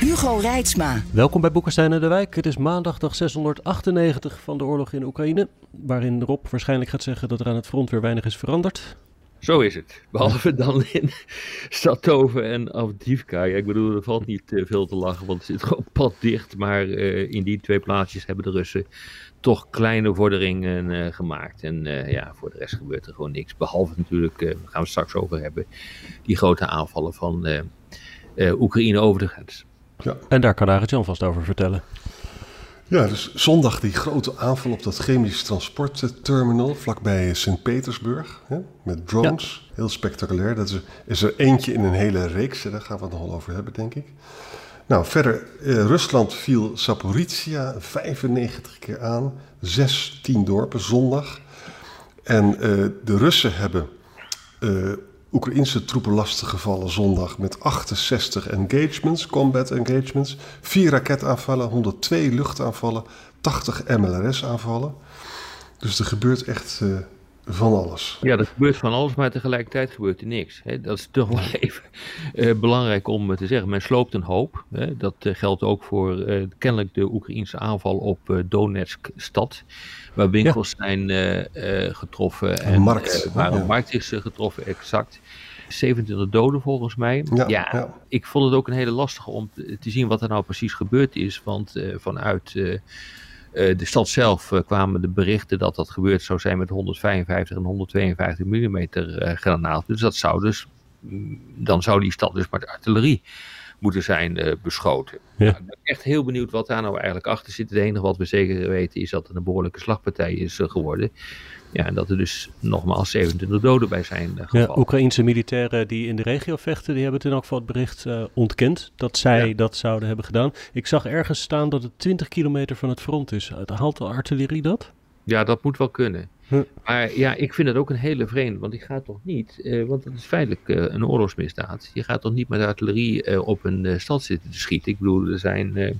Hugo Reitsma. Welkom bij Boekenstein en de Wijk. Het is maandag dag 698 van de oorlog in Oekraïne. Waarin Rob waarschijnlijk gaat zeggen dat er aan het front weer weinig is veranderd. Zo is het. Behalve dan in Statoven en Avdivka. Ja, ik bedoel, er valt niet uh, veel te lachen, want het zit gewoon pad dicht. Maar uh, in die twee plaatsjes hebben de Russen toch kleine vorderingen uh, gemaakt. En ja, voor de rest gebeurt er gewoon niks. Behalve natuurlijk, daar gaan we het straks over hebben, die grote aanvallen van Oekraïne over de grens. Ja. En daar kan Arend Jan vast over vertellen. Ja, dus zondag die grote aanval op dat chemisch transportterminal vlakbij Sint-Petersburg. Met drones. Ja. Heel spectaculair. Dat is, is, er eentje in een hele reeks. Daar gaan we het nog wel over hebben, denk ik. Nou, verder, eh, Rusland viel Zaporizhia 95 keer aan. 16 dorpen zondag. En uh, de Russen hebben uh, Oekraïnse troepen lastiggevallen zondag met 68 engagements, combat engagements, 4 raketaanvallen, 102 luchtaanvallen, 80 MLRS-aanvallen. Dus er gebeurt echt uh, van alles. Ja, er gebeurt van alles, maar tegelijkertijd gebeurt er niks. Hè. Dat is toch wel even uh, belangrijk om te zeggen. Men sloopt een hoop. Hè. Dat uh, geldt ook voor kennelijk de Oekraïnse aanval op Donetsk-stad waar winkels ja. zijn getroffen. En, markt. Waar een ja. markt is getroffen, exact. 27 doden volgens mij. Ja, ja, ik vond het ook een hele lastige om te zien wat er nou precies gebeurd is. Want vanuit de stad zelf kwamen de berichten dat dat gebeurd zou zijn met 155 en 152 mm granaten. Dus dat zou dus, dan zou die stad dus met artillerie moeten zijn uh, beschoten. Ja. Nou, ik ben echt heel benieuwd wat daar nou eigenlijk achter zit. Het enige wat we zeker weten is dat er een behoorlijke slagpartij is uh, geworden. Ja, en dat er dus nogmaals 27 doden bij zijn uh, gevallen. Ja, Oekraïnse militairen die in de regio vechten, die hebben het in elk geval het bericht ontkend dat zij ja. dat zouden hebben gedaan. Ik zag ergens staan dat het 20 kilometer van het front is. Haalt de artillerie dat? Ja, dat moet wel kunnen. Maar ja, ik vind het ook een hele vreemde, want die gaat toch niet, uh, want dat is feitelijk uh, een oorlogsmisdaad. Je gaat toch niet met artillerie uh, op een stad zitten te schieten. Ik bedoel, er zijn de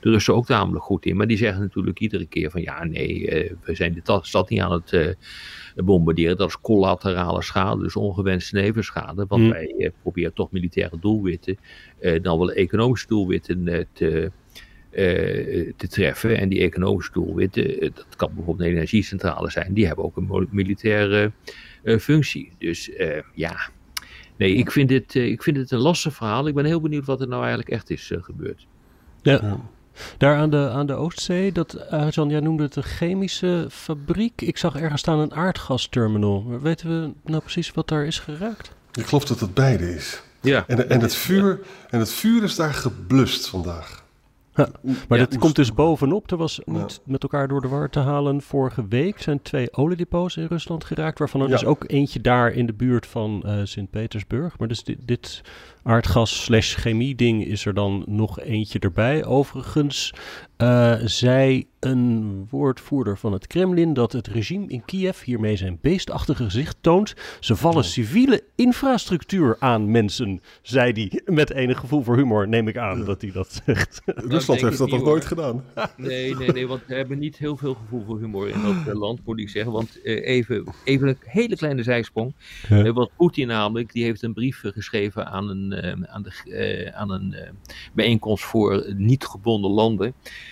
Russen ook tamelijk goed in, maar die zeggen natuurlijk iedere keer van ja, nee, we zijn de stad niet aan het bombarderen. Dat is collaterale schade, dus ongewenste nevenschade. Want hmm. wij proberen toch militaire doelwitten, dan wel economische doelwitten te te treffen. En die economische doelwitten, dat kan bijvoorbeeld een energiecentrale zijn, die hebben ook een militaire uh, functie. Dus uh, ja, nee, ik vind, dit, ik vind het een lastig verhaal. Ik ben heel benieuwd wat er nou eigenlijk echt is gebeurd. Ja. Daar aan de, aan de Oostzee, dat Arjan, jij noemde het een chemische fabriek. Ik zag ergens staan een aardgasterminal. Weten we nou precies wat daar is geraakt? Ik geloof dat het beide is. Ja. En, en, het, vuur, en het vuur is daar geblust vandaag. Ja, maar ja, dat komt dus bovenop. Er was niet met elkaar door de war te halen. Vorige week zijn twee oliedepots in Rusland geraakt. Waarvan er dus ook eentje daar in de buurt van uh, Sint-Petersburg. Maar dus dit, dit aardgas slash chemie ding is er dan nog eentje erbij. Overigens uh, zei een woordvoerder van het Kremlin dat het regime in Kiev hiermee zijn beestachtige gezicht toont. Ze vallen oh. civiele infrastructuur aan mensen, zei hij met enig gevoel voor humor, neem ik aan dat hij dat zegt. Rusland heeft dat nog nooit gedaan. Nee, nee, nee, want we hebben niet heel veel gevoel voor humor in dat uh, land, moet ik zeggen. Want uh, even, even een hele kleine zijsprong. Ja. want Poetin namelijk, die heeft een brief geschreven aan een aan, de, aan een bijeenkomst voor niet gebonden landen.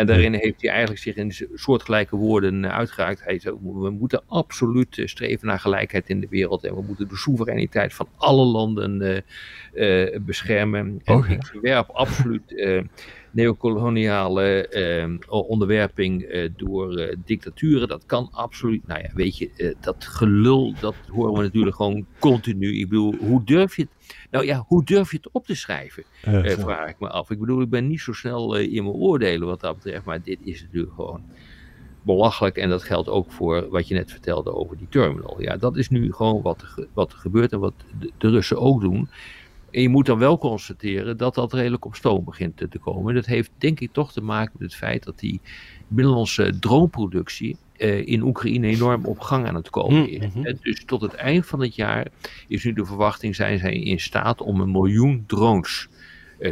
En daarin heeft hij eigenlijk zich in soortgelijke woorden uitgeraakt. Hij zei, we moeten absoluut streven naar gelijkheid in de wereld. En we moeten de soevereiniteit van alle landen uh, uh, beschermen. En okay. ik verwerp absoluut uh, neocoloniale onderwerping door dictaturen. Dat kan absoluut. Nou ja, weet je, dat gelul, dat horen we natuurlijk gewoon continu. Ik bedoel, hoe durf je het? Nou ja, hoe durf je het op te schrijven? Vraag ik me af. Ik bedoel, ik ben niet zo snel in mijn oordelen wat dat betreft, maar dit is natuurlijk gewoon belachelijk. En dat geldt ook voor wat je net vertelde over die terminal. Ja, dat is nu gewoon wat er, wat er gebeurt en wat de, de Russen ook doen. En je moet dan wel constateren dat dat redelijk op stoom begint te komen. Dat heeft denk ik toch te maken met het feit dat die binnenlandse droomproductie uh, in Oekraïne enorm op gang aan het komen is. Mm -hmm. Dus tot het eind van het jaar is nu de verwachting, zijn zij in staat om een miljoen drones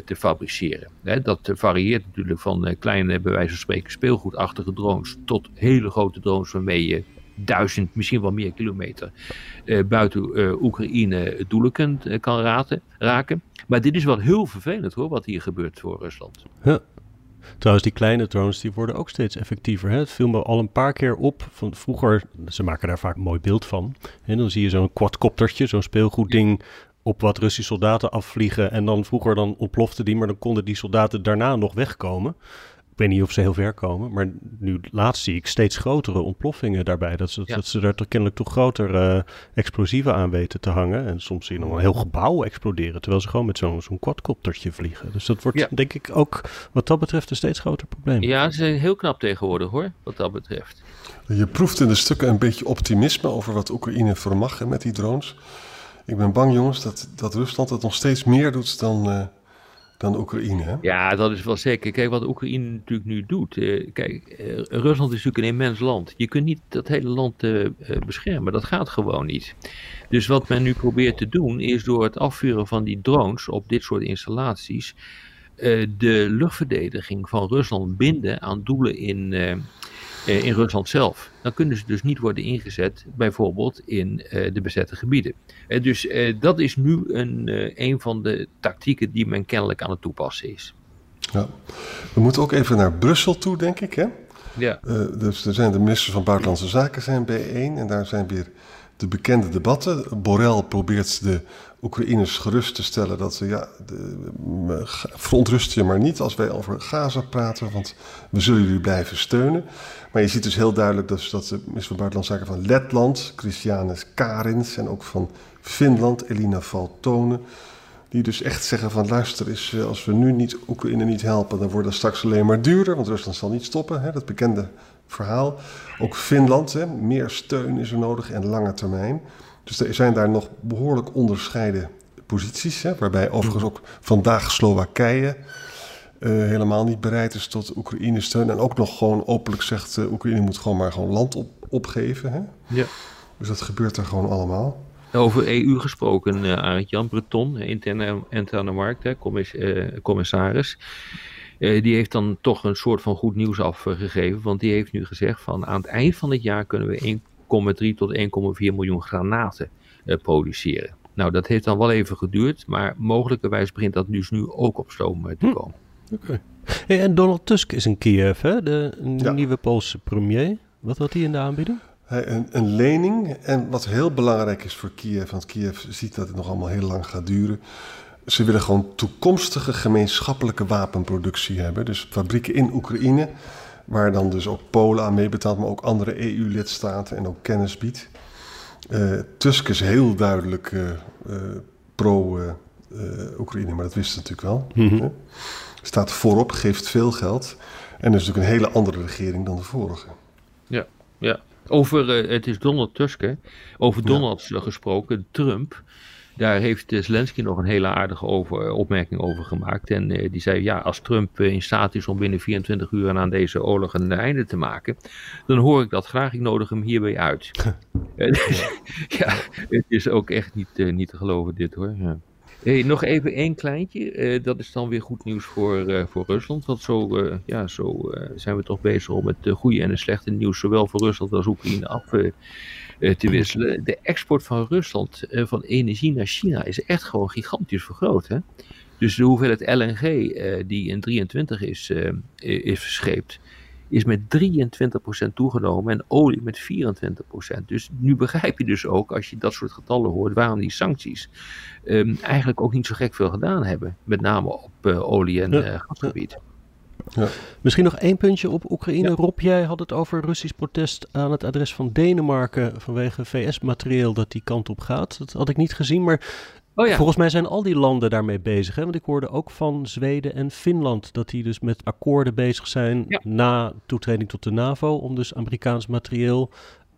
te fabriceren. Dat varieert natuurlijk van uh, kleine, bij wijze van spreken, speelgoedachtige drones tot hele grote drones waarmee je duizend, misschien wel meer kilometer buiten Oekraïne doelen kan raken. Maar dit is wel heel vervelend hoor, wat hier gebeurt voor Rusland. Ja. Trouwens, die kleine drones die worden ook steeds effectiever. Hè? Het viel me al een paar keer op. Van vroeger, ze maken daar vaak een mooi beeld van. En dan zie je zo'n quadcoptertje, zo'n speelgoedding op wat Russische soldaten afvliegen. En dan vroeger dan ontplofte die, maar dan konden die soldaten daarna nog wegkomen. Ik weet niet of ze heel ver komen, maar nu laatst zie ik steeds grotere ontploffingen daarbij. Dat ze, ja. dat ze daar toch kennelijk toch grotere uh, explosieven aan weten te hangen. En soms zie je nog een heel gebouw exploderen, terwijl ze gewoon met zo'n zo'n quadcoptertje vliegen. Dus dat wordt ja. denk ik ook wat dat betreft een steeds groter probleem. Ja, ze zijn heel knap tegenwoordig hoor, wat dat betreft. Je proeft in de stukken een beetje optimisme over wat Oekraïne vermag met die drones. Ik ben bang jongens dat, dat Rusland het nog steeds meer doet dan... Uh, dan Oekraïne. Hè? Ja, dat is wel zeker. Kijk, wat Oekraïne natuurlijk nu doet. Uh, kijk, uh, Rusland is natuurlijk een immens land. Je kunt niet dat hele land beschermen. Dat gaat gewoon niet. Dus wat men nu probeert te doen, is door het afvuren van die drones op dit soort installaties. de luchtverdediging van Rusland binden aan doelen in, in Rusland zelf. Dan kunnen ze dus niet worden ingezet, bijvoorbeeld in de bezette gebieden. dus dat is nu een, een van de tactieken die men kennelijk aan het toepassen is. Ja. We moeten ook even naar Brussel toe, denk ik. Hè? Ja. dus er zijn de ministers van Buitenlandse Zaken zijn bijeen en daar zijn weer de bekende debatten. Borrell probeert de Oekraïners gerust te stellen dat ze, ja, verontrust je maar niet als wij over Gaza praten, want we zullen jullie blijven steunen. Maar je ziet dus heel duidelijk dat, dat de minister van Buitenlandse Zaken van Letland, Christianes Karins, en ook van Finland, Elina Valtone, die dus echt zeggen van luister eens, als we nu niet Oekraïne niet helpen, dan wordt het straks alleen maar duurder, want Rusland zal niet stoppen, hè, dat bekende verhaal. Ook Finland, hè, meer steun is er nodig en lange termijn. Dus er zijn daar nog behoorlijk onderscheiden posities, hè, waarbij overigens ook vandaag Slowakije uh, helemaal niet bereid is tot Oekraïne steun. En ook nog gewoon openlijk zegt, uh, Oekraïne moet gewoon maar gewoon land op, opgeven. Hè? Ja. Dus dat gebeurt er gewoon allemaal. Over EU gesproken, uh, Arend Jan Breton, interne, interne markt, hè, commissaris. die heeft dan toch een soort van goed nieuws afgegeven. Want die heeft nu gezegd van aan het eind van het jaar kunnen we 1,3 tot 1,4 miljoen granaten produceren. Nou, dat heeft dan wel even geduurd, maar mogelijkerwijs begint dat dus nu ook op stoom te komen. Hm. Oké. Hey, en Donald Tusk is in Kiev, hè? de ja. nieuwe Poolse premier. Wat had hij in de aanbieding? Een, een, lening. En wat heel belangrijk is voor Kiev, want Kiev ziet dat het nog allemaal heel lang gaat duren. Ze willen gewoon toekomstige gemeenschappelijke wapenproductie hebben. Dus fabrieken in Oekraïne, waar dan dus ook Polen aan meebetaalt, maar ook andere EU-lidstaten en ook kennis biedt. Uh, Tusk is heel duidelijk uh, uh, pro-Oekraïne, maar dat wist ze natuurlijk wel. Mm -hmm staat voorop, geeft veel geld. En is natuurlijk een hele andere regering dan de vorige. Ja, ja. Over, het is Donald Tusk, hè? over Donald ja. gesproken, Trump. Daar heeft Zelensky nog een hele aardige over, opmerking over gemaakt. En uh, die zei, ja, als Trump in staat is om binnen 24 uur aan deze oorlog een einde te maken, dan hoor ik dat graag. Ik nodig hem hierbij uit. ja, het is ook echt niet, niet te geloven dit hoor. Ja. Hey, nog even één kleintje. Uh, dat is dan weer goed nieuws voor, uh, voor Rusland. Want zo, uh, ja, zo zijn we toch bezig om het goede en het slechte nieuws, zowel voor Rusland als Oekraïne, af te wisselen. De export van Rusland van energie naar China is echt gewoon gigantisch vergroot. Hè? Dus de hoeveelheid LNG die in 23 is, is verscheept, is met 23% toegenomen en olie met 24%. Dus nu begrijp je dus ook, als je dat soort getallen hoort, waarom die sancties um, eigenlijk ook niet zo gek veel gedaan hebben. Met name op uh, olie- en uh, gasgebied. Ja. Misschien nog één puntje op Oekraïne. Ja. Rob, jij had het over Russisch protest aan het adres van Denemarken vanwege VS-materieel dat die kant op gaat. Dat had ik niet gezien, maar Oh ja. Volgens mij zijn al die landen daarmee bezig. Hè? Want ik hoorde ook van Zweden en Finland dat die dus met akkoorden bezig zijn ja. na toetreding tot de NAVO. Om dus Amerikaans materieel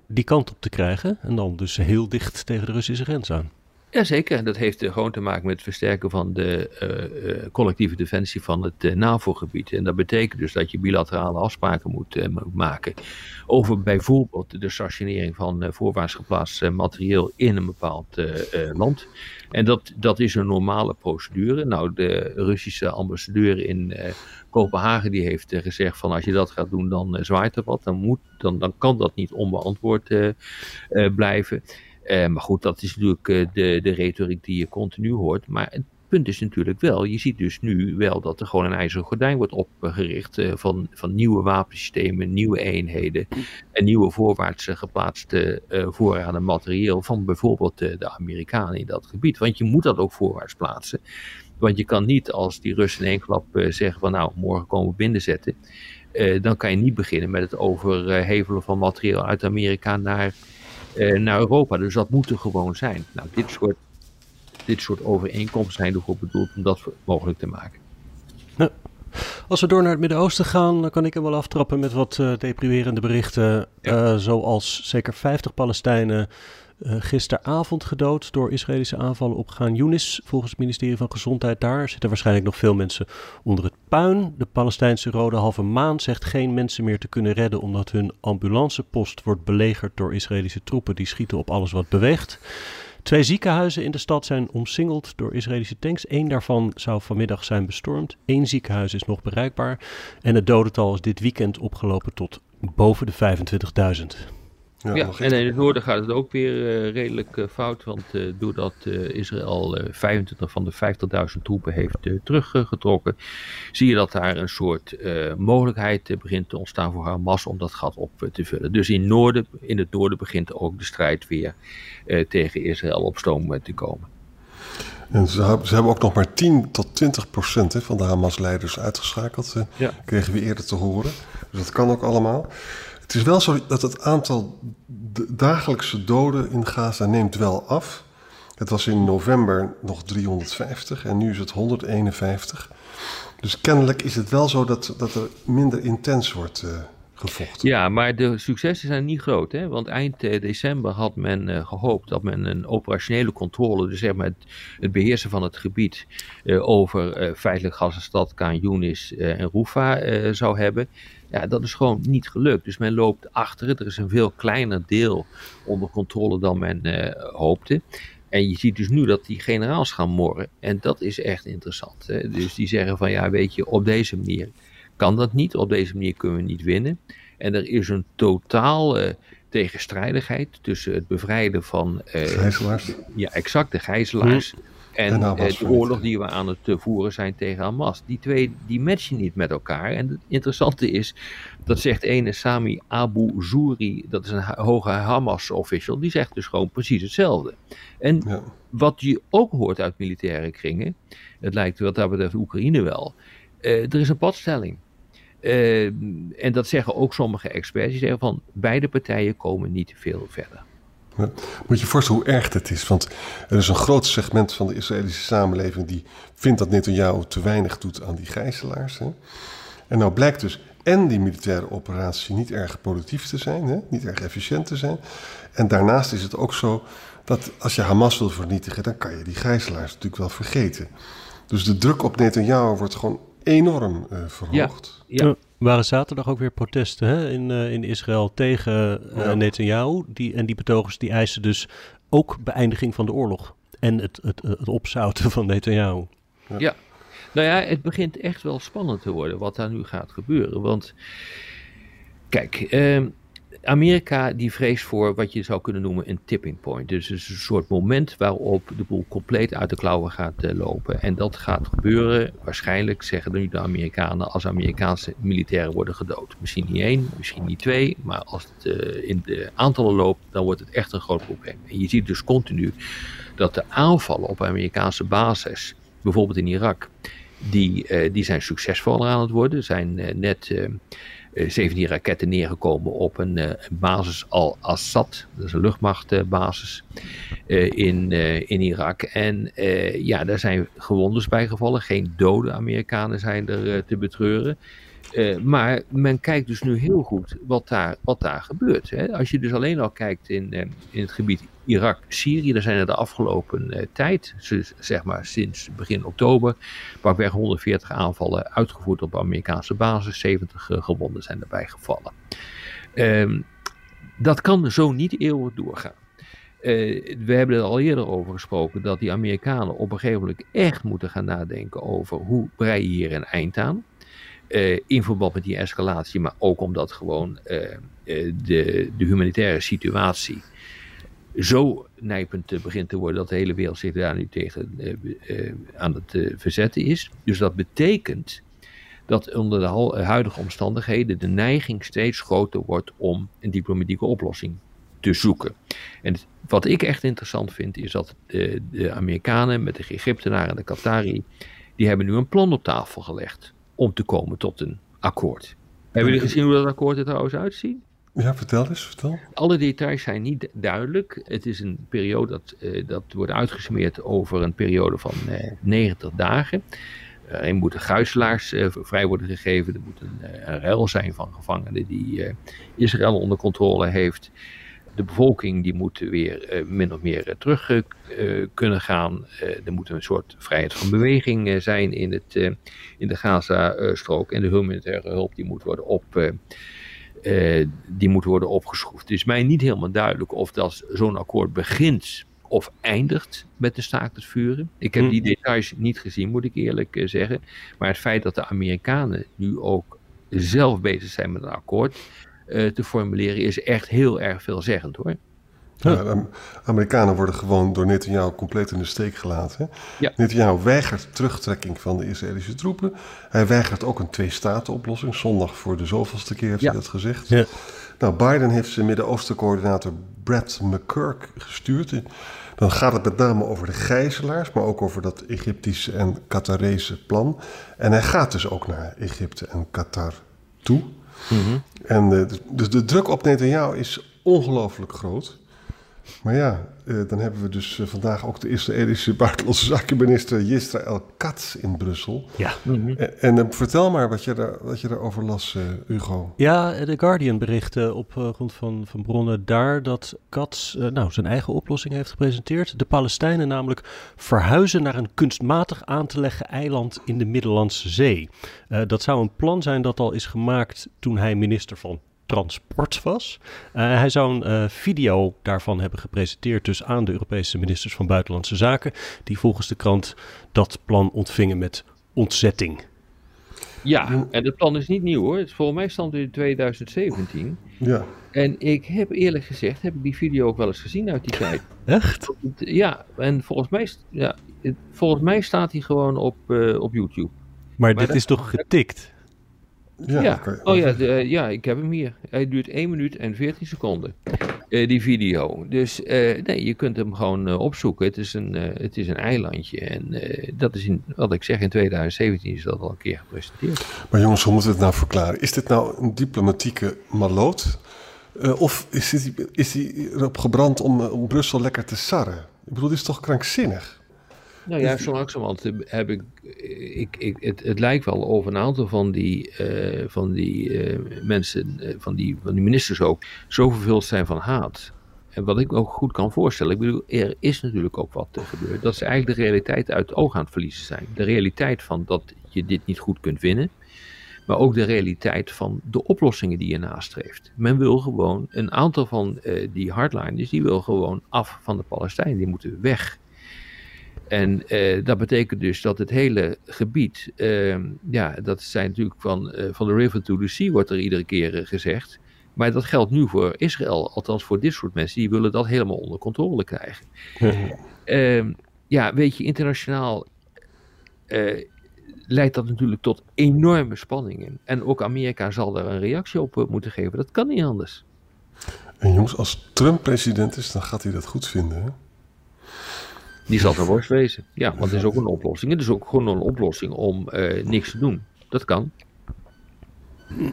die kant op te krijgen. En dan dus heel dicht tegen de Russische grens aan. Jazeker, dat heeft gewoon te maken met het versterken van de collectieve defensie van het NAVO-gebied. En dat betekent dus dat je bilaterale afspraken moet maken over bijvoorbeeld de stationering van voorwaarts geplaatst materieel in een bepaald land. En dat, dat is een normale procedure. Nou, de Russische ambassadeur in Kopenhagen die heeft gezegd van als je dat gaat doen dan zwaait er wat. Dan, moet, dan, dan kan dat niet onbeantwoord blijven. Uh, maar goed, dat is natuurlijk uh, de, de retoriek die je continu hoort. Maar het punt is natuurlijk wel, je ziet dus nu wel dat er gewoon een ijzeren gordijn wordt opgericht uh, van, van nieuwe wapensystemen, nieuwe eenheden en nieuwe voorwaarts geplaatste voorraden materieel van bijvoorbeeld de Amerikanen in dat gebied. Want je moet dat ook voorwaarts plaatsen. Want je kan niet als die Russen in één klap zeggen van nou, morgen komen we binnenzetten. dan kan je niet beginnen met het overhevelen van materieel uit Amerika naar naar Europa. Dus dat moet er gewoon zijn. Nou, dit soort, dit soort overeenkomsten zijn ervoor bedoeld om dat mogelijk te maken. Als we door naar het Midden-Oosten gaan, dan kan ik hem wel aftrappen met wat uh, deprimerende berichten. Uh, zoals zeker 50 Palestijnen uh, gisteravond gedood door Israëlische aanvallen op Gaan. Volgens het ministerie van Gezondheid daar zitten waarschijnlijk nog veel mensen onder het puin. De Palestijnse Rode Halve Maan zegt geen mensen meer te kunnen redden omdat hun ambulancepost wordt belegerd door Israëlische troepen die schieten op alles wat beweegt. Twee ziekenhuizen in de stad zijn omsingeld door Israëlische tanks. Eén daarvan zou vanmiddag zijn bestormd. Eén ziekenhuis is nog bereikbaar. En het dodental is dit weekend opgelopen tot boven de 25.000. Ja, ja en in het noorden gaat het ook weer uh, redelijk uh, fout, want uh, doordat Israël 25 van de 50.000 troepen heeft teruggetrokken, zie je dat daar een soort mogelijkheid begint te ontstaan voor Hamas om dat gat op te vullen. Dus in, noorden, in het noorden begint ook de strijd weer tegen Israël op stoom te komen. En ze, ze, hebben ook nog maar 10 tot 20 procent van de Hamas-leiders uitgeschakeld, ja. kregen we eerder te horen. Dus dat kan ook allemaal. Het is wel zo dat het aantal dagelijkse doden in Gaza neemt wel af. Het was in november nog 350 en nu is het 151. Dus kennelijk is het wel zo dat, dat er minder intens wordt uh, Ja, maar de successen zijn niet groot. Hè? Want eind uh, december had men uh, gehoopt dat men een operationele controle, dus zeg maar het, beheersen van het gebied over feitelijk Gazastad, Kaan Yunis en Rufa zou hebben. Ja, dat is gewoon niet gelukt. Dus men loopt achter. Er is een veel kleiner deel onder controle dan men uh, hoopte. En je ziet dus nu dat die generaals gaan morren. En dat is echt interessant. Hè? Dus die zeggen van ja, weet je, op deze manier kan dat niet. Op deze manier kunnen we niet winnen. En er is een totaal uh, tegenstrijdigheid tussen het bevrijden van... Uh, gijzelaars. Ja, exact, de gijzelaars. Hm. En, en de oorlog die we aan het eh, voeren zijn tegen Hamas. Die twee die matchen niet met elkaar. En het interessante is, dat zegt ene Sami Abu Zuri, dat is een hoge Hamas-official, die zegt dus gewoon precies hetzelfde. En wat je ook hoort uit militaire kringen, het lijkt wat dat betreft Oekraïne wel, er is een padstelling. Uh, en dat zeggen ook sommige experts, die zeggen van beide partijen komen niet veel verder. Moet je voorstellen hoe erg het is. Want er is een groot segment van de Israëlische samenleving die vindt dat Netanyahu te weinig doet aan die gijzelaars. Hè? En nou blijkt dus en die militaire operatie niet erg productief te zijn, hè? niet erg efficiënt te zijn. En daarnaast is het ook zo dat als je Hamas wil vernietigen, dan kan je die gijzelaars natuurlijk wel vergeten. Dus de druk op Netanyahu wordt gewoon enorm uh, verhoogd. Ja, ja waren zaterdag ook weer protesten hè, in, uh, in Israël tegen uh, ja. Netanyahu. Die, en die betogers die eisen dus ook beëindiging van de oorlog. En het, het, het opzouten van Netanyahu. Ja. ja. nou ja, het begint echt wel spannend te worden wat daar nu gaat gebeuren. Want kijk, uh, Amerika die vreest voor wat je zou kunnen noemen een tipping point. Dus het is een soort moment waarop de boel compleet uit de klauwen gaat uh, lopen. En dat gaat gebeuren, waarschijnlijk zeggen nu de Amerikanen, als Amerikaanse militairen worden gedood. Misschien niet één, misschien niet twee, maar als het uh, in de aantallen loopt, dan wordt het echt een groot probleem. En je ziet dus continu dat de aanvallen op Amerikaanse bases, bijvoorbeeld in Irak, die, uh, die zijn succesvoller aan het worden, zijn net 17 eh, raketten neergekomen op een, uh, basis Al-Assad. Dat is een luchtmachtbasis uh, in, in Irak. En ja, daar zijn gewondes bij gevallen. Geen dode Amerikanen zijn er te betreuren. Uh, maar men kijkt dus nu heel goed wat daar, wat daar gebeurt. Hè. Als je dus alleen al kijkt in, uh, in het gebied Irak-Syrië, daar zijn er de afgelopen uh, tijd, zeg maar sinds begin oktober, pakweg 140 aanvallen uitgevoerd op Amerikaanse basis, 70 gewonden zijn erbij gevallen. Ehm, dat kan zo niet eeuwig doorgaan. we hebben er al eerder over gesproken dat die Amerikanen op een gegeven moment echt moeten gaan nadenken over hoe brei je hier een eind aan. Uh, in verband met die escalatie, maar ook omdat gewoon uh, uh, de, de, humanitaire situatie zo nijpend begint te worden dat de hele wereld zich daar nu tegen aan het verzetten is. Dus dat betekent dat onder de huidige omstandigheden de neiging steeds groter wordt om een diplomatieke oplossing te zoeken. En wat ik echt interessant vind is dat de Amerikanen met de Egyptenaren en de Qatari, die hebben nu een plan op tafel gelegd om te komen tot een akkoord. Hebben jullie gezien hoe dat akkoord er trouwens uitziet? Ja, vertel eens, vertel. Alle details zijn niet duidelijk. Het is een periode dat, uh, dat wordt uitgesmeerd over een periode van uh, eh, 90 dagen. Uh, er moeten gijzelaars vrij worden gegeven. Er moet een, een ruil zijn van gevangenen die Israël onder controle heeft de bevolking die moet weer uh, min of meer uh, terug uh, kunnen gaan. er moet een soort vrijheid van beweging zijn in, het, in de Gaza-strook. en de humanitaire hulp die moet worden op... die moet worden opgeschroefd. Het is mij niet helemaal duidelijk of dat zo'n akkoord begint of eindigt met de staakt het vuren. Ik heb die details niet gezien, moet ik eerlijk zeggen. Maar het feit dat de Amerikanen nu ook zelf bezig zijn met een akkoord, te formuleren is echt heel erg veelzeggend hoor. Ja, Amerikanen worden gewoon door Netanyahu compleet in de steek gelaten. Ja. Netanyahu weigert terugtrekking van de Israëlische troepen. Hij weigert ook een twee-staten-oplossing. Zondag voor de zoveelste keer heeft hij dat gezegd. Ja. Nou, Biden heeft zijn Midden-Oosten-coördinator Brad McCurk gestuurd. Dan gaat het met name over de gijzelaars, maar ook over dat Egyptische en Qatarese plan. En hij gaat dus ook naar Egypte en Qatar toe. En uh, dus de druk op Netanyahu is ongelooflijk groot. Maar ja, uh, dan hebben we dus uh, vandaag ook de Israëlische buitenlandse zakenminister Yisrael Katz in Brussel. Ja. Mm -hmm. En, en vertel maar wat je, daar, wat je daarover las, Hugo. Ja, The Guardian berichtte op grond van, van bronnen daar dat Katz nou, zijn eigen oplossing heeft gepresenteerd. De Palestijnen namelijk verhuizen naar een kunstmatig aan te leggen eiland in de Middellandse Zee. dat zou een plan zijn dat al is gemaakt toen hij minister van transport was. Uh, hij zou een uh, video daarvan hebben gepresenteerd dus aan de Europese ministers van Buitenlandse Zaken, die volgens de krant dat plan ontvingen met ontzetting. Ja, en het plan is niet nieuw hoor. Het volgens mij stond in 2017. Ja. En ik heb eerlijk gezegd, heb ik die video ook wel eens gezien uit die tijd. Echt? Ja, en volgens mij, ja, volgens mij staat hij gewoon op, uh, op YouTube. Maar, maar dit is toch getikt? Ja, ja. oh ja, de, ja, ik heb hem hier. Hij duurt 1 minuut en 14 seconden, uh, die video. Dus uh, nee, je kunt hem gewoon uh, opzoeken. Het is een, het is een eilandje. En dat is, in, wat ik zeg, in 2017 is dat al een keer gepresenteerd. Maar jongens, hoe moeten we het nou verklaren? Is dit nou een diplomatieke maloot? of is, dit, is die erop gebrand om, om Brussel lekker te sarren? Ik bedoel, dit is toch krankzinnig? Nou ja, zo langzamerhand heb ik, ik, ik het, het lijkt wel over een aantal van die, uh, van die uh, mensen, uh, van, die, van die ministers ook, zo vervuld zijn van haat. En wat ik me ook goed kan voorstellen, ik bedoel, er is natuurlijk ook wat gebeurd, dat ze eigenlijk de realiteit uit het oog aan het verliezen zijn. De realiteit van dat je dit niet goed kunt winnen, maar ook de realiteit van de oplossingen die je nastreeft. Men wil gewoon, een aantal van die hardliners, die wil gewoon af van de Palestijnen, die moeten weg. En uh, dat betekent dus dat het hele gebied, uh, ja, dat zijn natuurlijk van, uh, van de river to the sea, wordt er iedere keer eh, gezegd. Maar dat geldt nu voor Israël, althans voor dit soort mensen, die willen dat helemaal onder controle krijgen. Ehm, ja, weet je, internationaal leidt dat natuurlijk tot enorme spanningen. En ook Amerika zal daar een reactie op moeten geven. Dat kan niet anders. En jongens, als Trump president is, dan gaat hij dat goed vinden. Hè? Die zal er worst wezen. Ja, want het is ook een oplossing. Het is ook gewoon een oplossing om uh, niks te doen. Dat kan.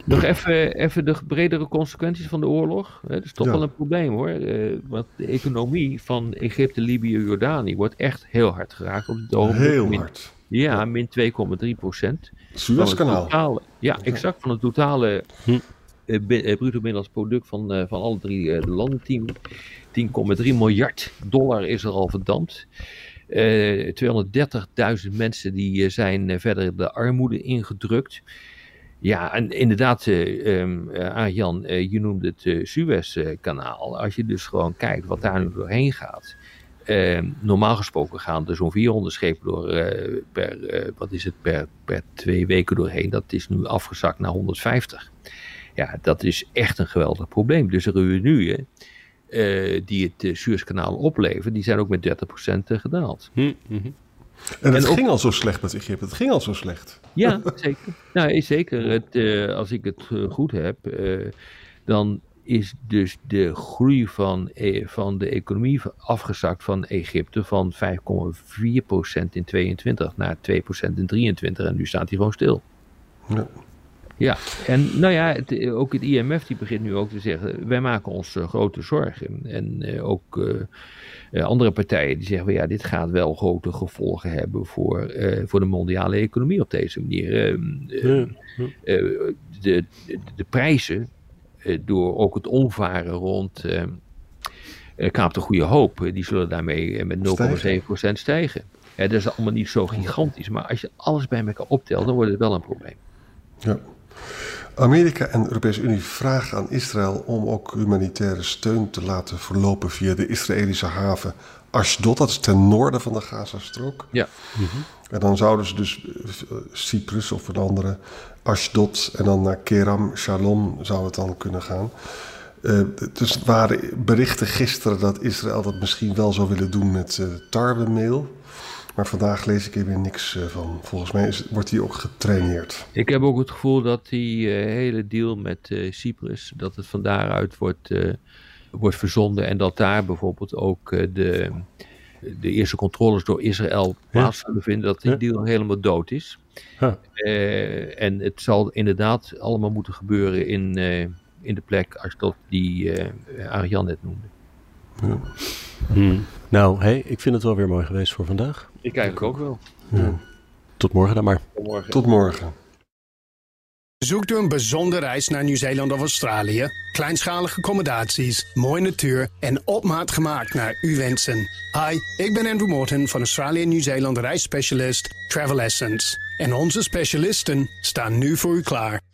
Nog even, even de bredere consequenties van de oorlog. Dat is toch wel een probleem hoor. Uh, want de economie van Egypte, Libië, Jordanië wordt echt heel hard geraakt op het ogenblik. Heel hard. Ja, min 2,3 procent. Suezkanaal. Ja, exact. Van het totale hm. Bruto binnenlands product van, van alle drie de landen. 10,3 miljard dollar is er al verdampt. 230.000 mensen die zijn verder de armoede ingedrukt. Ja, en inderdaad, uh, Arjan, je noemde het Suezkanaal. Als je dus gewoon kijkt wat daar nu doorheen gaat. Ehm, normaal gesproken gaan er zo'n 400 schepen door per, wat is het, per, per twee weken doorheen. Dat is nu afgezakt naar 150. Ja, dat is echt een geweldig probleem. Dus de revenuen die het Suezkanaal opleveren, die zijn ook met 30% gedaald. Hm, hm. En het ging al zo slecht met Egypte. Het ging al zo slecht. Ja, zeker. Nou, zeker. Het, uh, als ik het uh, goed heb, uh, dan is dus de groei van, van de economie afgezakt van Egypte van 5,4% in 22 naar 2% in 23 en nu staat hij gewoon stil. Ja. Ja, en nou ja, het, ook het IMF die begint nu ook te zeggen, wij maken ons uh, grote zorgen. En uh, ook uh, andere partijen die zeggen, ja, dit gaat wel grote gevolgen hebben voor, voor de mondiale economie op deze manier. Ehm, de, de, de, prijzen, door ook het omvaren rond Kaap de Goede Hoop, die zullen daarmee met 0,7% stijgen. Dat is allemaal niet zo gigantisch, maar als je alles bij elkaar optelt, dan wordt het wel een probleem. Ja. Amerika en de Europese Unie vragen aan Israël om ook humanitaire steun te laten verlopen via de Israëlische haven Ashdod, dat is ten noorden van de Gazastrook. Ja. En dan zouden ze dus uh, Cyprus of een andere Ashdod en dan naar Keram Shalom zou het dan kunnen gaan. Uh, dus waren berichten gisteren dat Israël dat misschien wel zou willen doen met uh, tarwemeel. Maar vandaag lees ik er weer niks eh, van. Volgens mij is, wordt hij ook getraineerd. Ik heb ook het gevoel dat die uh, hele deal met uh, Cyprus, dat het van daaruit wordt, wordt verzonden. En dat daar bijvoorbeeld ook de, de eerste controles door Israël plaats zullen vinden. Dat die deal helemaal dood is. en het zal inderdaad allemaal moeten gebeuren in, in de plek als dat die Arjan net noemde. Ja. Hmm. Nou, hey, ik vind het wel weer mooi geweest voor vandaag. Ik eigenlijk ook wel. Ja. Tot morgen dan maar. Tot morgen. Tot morgen. Zoekt u een bijzondere reis naar Nieuw-Zeeland of Australië? Kleinschalige accommodaties, mooie natuur en op maat gemaakt naar uw wensen. Hi, ik ben Andrew Morton van Australië Nieuw-Zeeland reisspecialist Travel Essence. En onze specialisten staan nu voor u klaar.